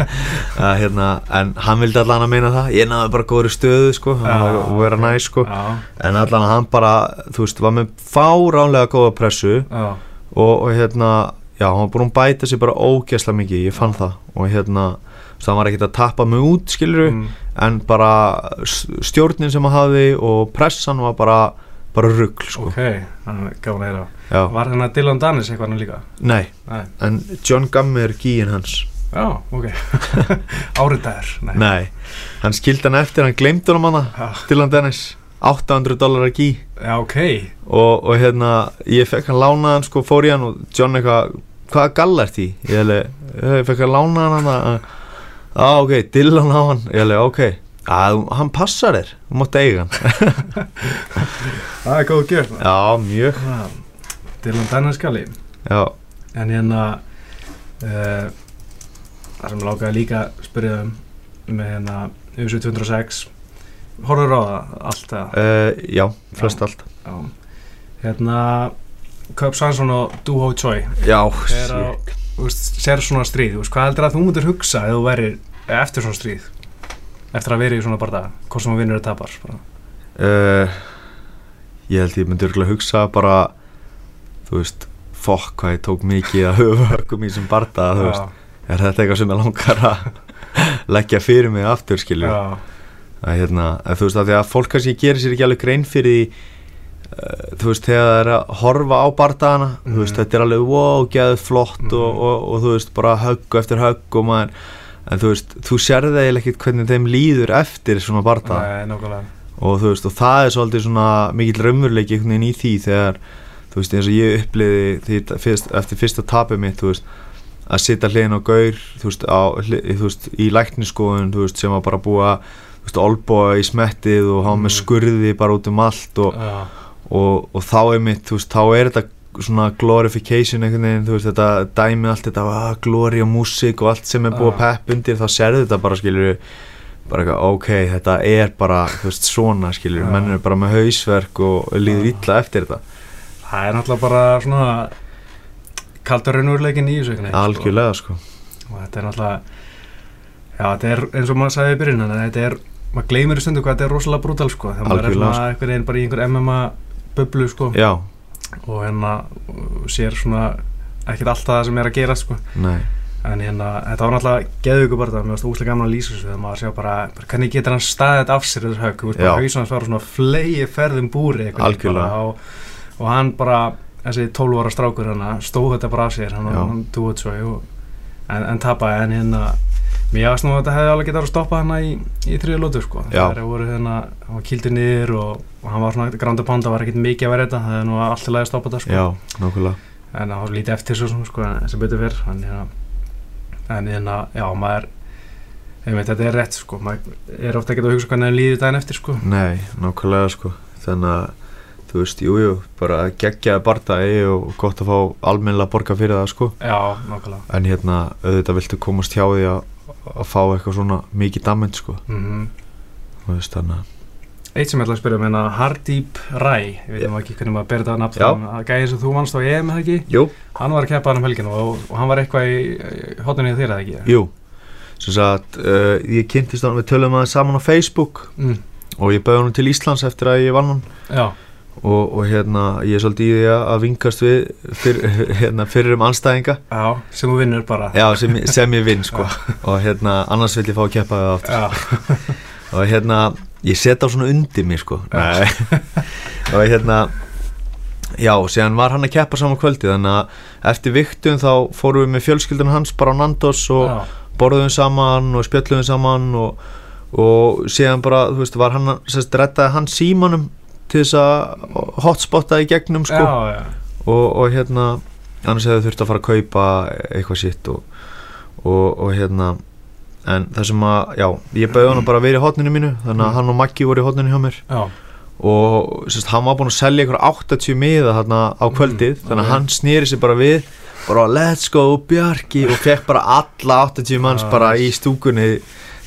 að, hérna, en hann vildi allan að meina það. Ég náði bara góðri stöðu sko að vera næ sko. En allan að hann bara, þú veist, var með fáránlega góða pressu já, og, og hérna, já, hann var búin að bæta sig bara ógeðslega mikið, ég fann það. Og hérna, hann var ekkert að tappa mig út skilur mm. en bara stjórnin sem hann hafði og pressan var bara bara rugg sko. ok, þannig að gaman að heyra Já, Var hérna Dylan Danis eitthvað hann líka? nei, Nei. en John Gamme er gíin hans Já, ok. Áritaður? Nei. Nei, hann skildi hann eftir, hann gleymdi hann hana Já, Dylan Dennis, 800 dólar að gí já, ok. og, og hérna, ég fekk hann lánaðan sko, fór í hann og John eitthvað hvaða galla ert í? Ég hefði, ég fekk hann lánaðan hann á ok, Dylan á hann, ég hefði, ok að hann passar þér, þú mátt eiga hann Það er góð gjöf. Já, mjög Já. Danis skalli. Já, En hérna, uh, það sem lákaði líka að spyrja um, með hérna, UFC 206, horfður á það allt það? uh, já, flest allt Já. Hérna, Köp Svansson og Duho Choi, Já, veist, sér svona stríð, veist, hvað heldur að þú mútir hugsa ef þú verir eftir svona stríð? Eftir að vera í svona barða, hvort sem þú vinnur eða tapar? uh, Ég held ég myndi örgulega hugsa bara Þú veist Fokk hvað ég tók mikið að höfum í sem barda Þú veist, er þetta eitthvað sem ég langar að leggja fyrir mig aftur skilju að hérna, að þú veist að því að fólk kannski gerir sér ekki alveg grein fyrir því uh, þú veist, þegar það er að horfa á bardagana, þú veist, Mhm. þetta er alveg wow, geðið flott Mhm. og, og, og þú veist, bara högg eftir högg og maður, en þú veist, þú sérði eiginlega ekkert hvernig þeim líður eftir svona nákvæmlega. og þú veist, og það er svolítið svona mikill raunveruleiki einhvern veginn í því þegar, þú veist, eins og ég uppliði því, fyrst, eftir fyrsta tapið mitt, þú veist að sitja hliðin á gaur, þú veist, á, hlið, þú veist í lækniskoðun, þú veist, sem bara að, þú veist, olbóa í smettið og hafa með Mm. skurði bara út um allt og, og, og þá er mitt, þú veist, þá er þetta svona glorification einhvern veginn, þú veist, þetta dæmi allt þetta, ah, glory og músík og allt sem er búið að Já. pepp undir, þá serðu þetta bara, skilur bara eitthvað, ok, þetta er bara, þú veist, svona, skilur, Já. menn er bara með hausverk og líður Já. illa eftir þetta það er náttúrulega bara svona kaldur raunurleikin í þessu sko. algjörlega, sko og þetta er náttúrulega já, þetta er eins og maður sagði í byrjun þetta er maður gleymir í stundu hvað þetta er rosalega brútal sko þegar maður er svona einhvern veginn bara í einhver MMA bublu sko Já, og hérna sér svona ekkert alltaf það sem er að gera sko. En hérna þetta var náttúrulega geðugu bara það mér varst úslega gaman að lýsa þessu þegar maður sjá bara, bara hvernig getur hann staðið þetta af sér þessu högg, hans var svona flegi ferðum búri og, og hann bara þessi 12 ára strákur hann stóð þetta bara af sér hann, hann svo og, en, en tapaði en hérna mér ást nú að þetta hefði alveg getað að stoppa hann í, í þriða lótu sko. Já. það voru hérna, hann var kildur niður og, og hann var svona gránda pánda, var ekkert mikið að vera þetta það er nú alltaf lægi að stoppa þetta sko. Já, nákvæmlega. En það var lítið eftir svo svona, sko, sem betur fyrr en hérna, en hérna, já, maður ég veit, þetta er rétt, sko. Maður er ofta ekki að hugsa hvernig það líður daginn eftir, sko. Nei, nákvæmlega sko. Þannig að, þú veist, jú, jú bara geggjaði bardagi og gott að fá almennilega borga fyrir það sko. Já, nákvæmlega. En hérna, auðvitað viltu komast hjá því að að fá eitthvað svona mikið damend sko. Mm Þú veist, þannig að eitt sem ég ætla að spyrja um hérna, Harddeep Ræ ég veit um ekki hvernig maður ber þetta nafn að gæði sem þú vannst á EM, eða ekki? Jú, hann var að keppa hann um helginu og, og hann var eitthvað í, hotninni þér, eða ekki? Jú. Sem sagt, uh, ég kynntist hann, við tölum aðeins saman á Facebook. Mm, og ég bauði hann til Íslands eftir að ég vann hann. Já, og, og hérna, ég er svolítið í því að að vingast við fyr, hérna, fyrir um anstæðinga já, sem þú vinnur bara. Já, sem, sem ég vinn sko. Og hérna, annars vil ég fá að keppa það aftur. Já, og hérna, ég set á svona undir mér sko. Og hérna já, síðan var hann að keppa saman kvöldi þannig að eftir viktun þá fórum við með fjölskyldun hans bara á Nandos og já, borðum saman og spjöllum saman og, og síðan bara, þú veist, var hann sérst, rettaði hann símanum til þess að hotspotta í gegnum sko. Já, já, og, og hérna annars hefði þurft að fara að kaupa eitthvað sitt og, og, og hérna en það sem að, já, ég bauði hann bara að vera í hotninu mínu þannig að hann og Maggi voru í hotninu hjá mér. Já, og sérst, hann var búinn að selja ykkur 80 miða þarna á kvöldið Mm, þannig að hann snýri sig bara við bara let's go Bjarki og fekk bara alla 80 manns Ah, bara í stúkunni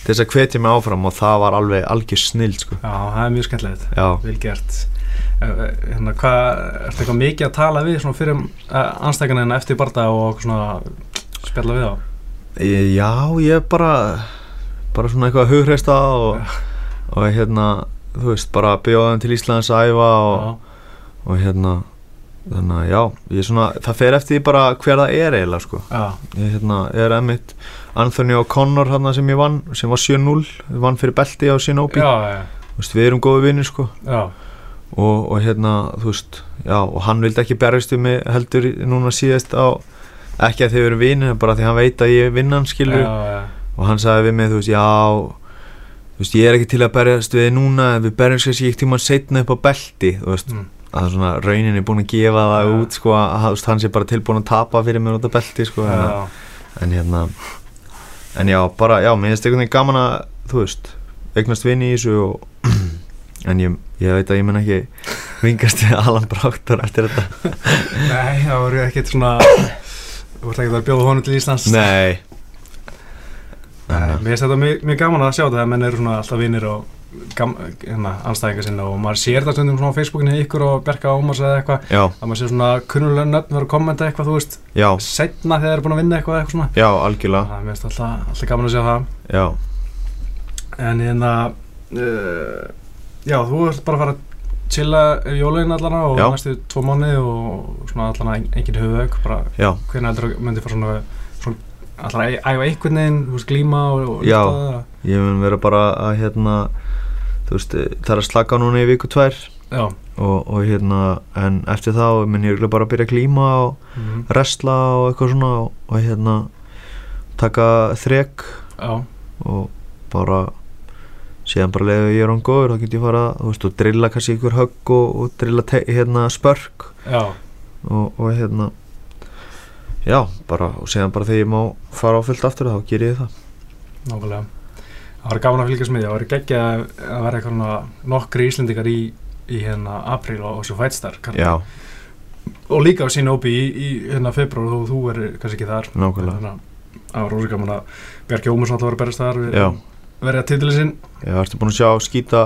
til þess að hvetja mig áfram og það var alveg algjör snill sko. já, það er mjög skemmtilegt. Vel gert. Eh, eh, hérna, hvað, ertu eitthvað mikið að tala við svona fyrir uh, anstækjanina eftir barða og svona spjalla við á? Já, ég bara bara svona eitthvað hugreista og, og hérna, þú veist, bara bjóða þeim til Íslands að æfa og, og hérna þannig að já, ég er svona, það fer eftir bara hver það er eiginlega sko. Ég hérna, er emmitt Anthony O'Connor hérna sem ég vann, sem var 7-0 við vann fyrir belti á veist, við erum góði vinnir sko. Og, og hérna, þú veist, já og hann vildi ekki berjast um mig heldur núna síðast á ekki að þið veru vinnir, bara því hann veit að ég vinn hann skilur já, já, og hann sagði við mig, þú veist, já þú veist, ég er ekki til að berjast við núna við berjast kannski ekki tíma setna upp á belti þú veist, Mm. Að það er svona rauninni búin að gefa það Ja. út, sko, að hann sé bara tilbúin að tapa fyrir mér út á belti, sko en, já, en hérna en já, bara, já, mér finnst veginn gaman að þú veist, eignast vini í þessu og en ég, ég veit að ég mun ekki vingast við Alan Bráktor eftir þetta. Nei, það voru ekkert svona Þú vart ekkert að bjóða honum til Íslands. Nei. Nei, Mér finnst þetta mjög, mjög gaman að sjá þetta að menn eru svona alltaf vinnir og anstæðingar sinna og maður sér þetta stundum svona á Facebookinu ykkur og Berka Ómars eða eitthvað að maður sér svona kunnulega nöfn vera að kommenta eitthvað, þú veist, já, setna þegar þeir eru búin að vinna eitthvað eitthvað svona. Já, algjörlega. Það er finnst alltaf, alltaf gaman að sjá það. Já, En hérna uh, Já, þú ert bara að fara að chilla yfir jólegin allana og Já. næstu tvo mánuði og svona allana engin höfuðauk bara já, hvernig heldur þú myndi fara svona, svona allana að æfa einhvern veginn, glíma og, og Já. það? ég mun vera bara að hérna þú veist, það er að slaka núna í viku tvær. Og, og hérna, en eftir það mun ég bara að byrja að klíma og mm resla og eitthvað svona og, og hérna taka þrek já, og bara síðan bara leiði ég er án góður þá get ég fara, þú veist, og drilla kannski ykkur högg og, og drilla hérna spörk. Og hérna já, bara, og síðan bara þegar ég má fara á fullt aftur þá ger ég það. Nákvæmlega Það var gaman að fylgjast með því, það var geggja að að vera eitthvað nokkri Íslendingar í, í hérna apríl og, og svo fætstar og líka á sín ópi í, í hérna februar þú, þú er kannski ekki þar. Nákvæmlega. Að það var rosa gaman að Bjarki Ómarsson alltaf var að berast þar við verið að titilin sinn Já, ertu búin að sjá skýta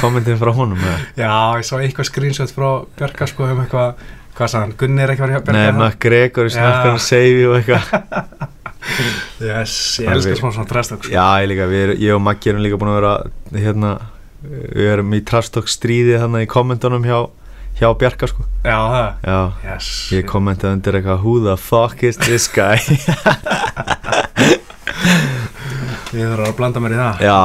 kommentin frá honum? Já, ég sá eitthvað screenshot frá Bjarka sko um eitthvað, hvað sagði hann, Gunni er ekki að vera hjá Bjarka Nei, það? maður Gregor Já. snarkar hann seifi og eitthvað Yes, ég elskar smá svona trastöks Já, ég líka, við, erum- ég og Maggi erum líka búin að vera hérna, við erum í trastokk stríði þannig í kommentunum hjá, hjá Bjarka sko. Já, það. Já, Yes. Ég kommentaði undir eitthvað Who the fuck is this guy? Ég þarf að blanda mér í það. Já,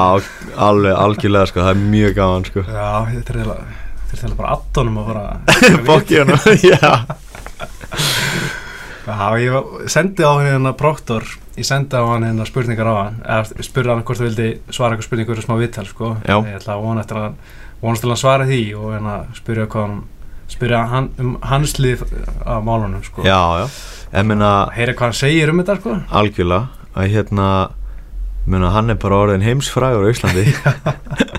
alveg, algjörlega sko, það er mjög gaman sko. Já, þetta er er eiginlega bara addonum að fara. Hann, já Já, ég sendi á hérna Proktor Ég sendi á hann hérna spurningar á hann Eða spurði hann hvort þú vildi svara eitthvað spurningur smá viðtal, sko. Já. Ég ætla að vona eftir að vonast til að svara því og hérna spyrja hvað hann spyrja hann um hans lið af málunum, sko. Já, já, ég meina Heyra hvað hann segir um þetta, sko. Algjörlega. Að hérna meina, hann er bara orðin heimsfrægur á Íslandi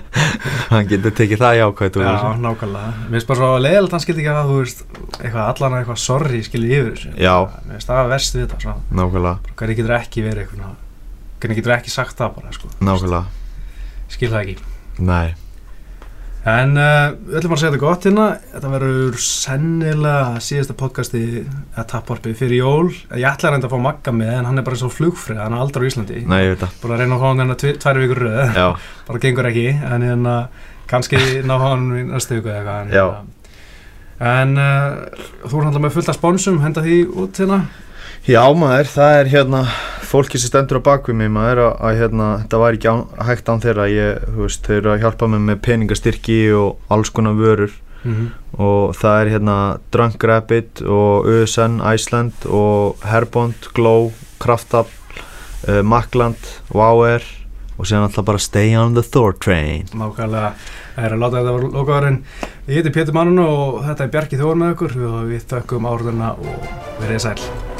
hann getur tekið það jákvæmt úr Já, þessu. nákvæmlega. Mér finnst bara svo leiðilegt að hann skildi ekki að þú veist eitthvað allan eitthvað sorry skildi yfir þessu. Mér finnst það verst við þetta, nákvæmlega, Hvernig getur ekki verið eitthvað Hvernig getur ekki sagt það bara, sko. Nákvæmlega. Skil það ekki. Nei, En uh, við ætlum að segja þetta gott hérna. Þetta verður sennilega síðasta podcasti eða tapporpi fyrir jól. Ég ætla að reynda að fá Magga með en hann er bara svo flugfrið, hann er aldrei á Íslandi. Nei, ég veit það. Búin að reyna að fá hann hérna tvi- tvær vikur röð. Bara gengur ekki. En hérna kannski ná hann í næstu viku eða eitthvað en, Já. hérna, en uh, þú er náttúrulega með fullt af sponsum. Henda því út hérna já maður, það er hérna fólki sem stendur á bakvið mig maður að, að hérna, þetta var ekki án, hægt án þeirra. Ég, veist, þau eru að hjálpa mig með peningastyrki og alls konar vörur. Mm -hmm. og það er hérna Drunk Rabbit og USN Iceland og Herbond, Glow, Kraftab uh, Makland, Wow Air og síðan alltaf bara Stay on the Thor Train. Nákvæmlega. Það er að láta þetta vera lokaðurinn ég heiti Pétur Mannun og þetta er Bjarki Þór með okkur og við þökkum áhrðuna og verið sæl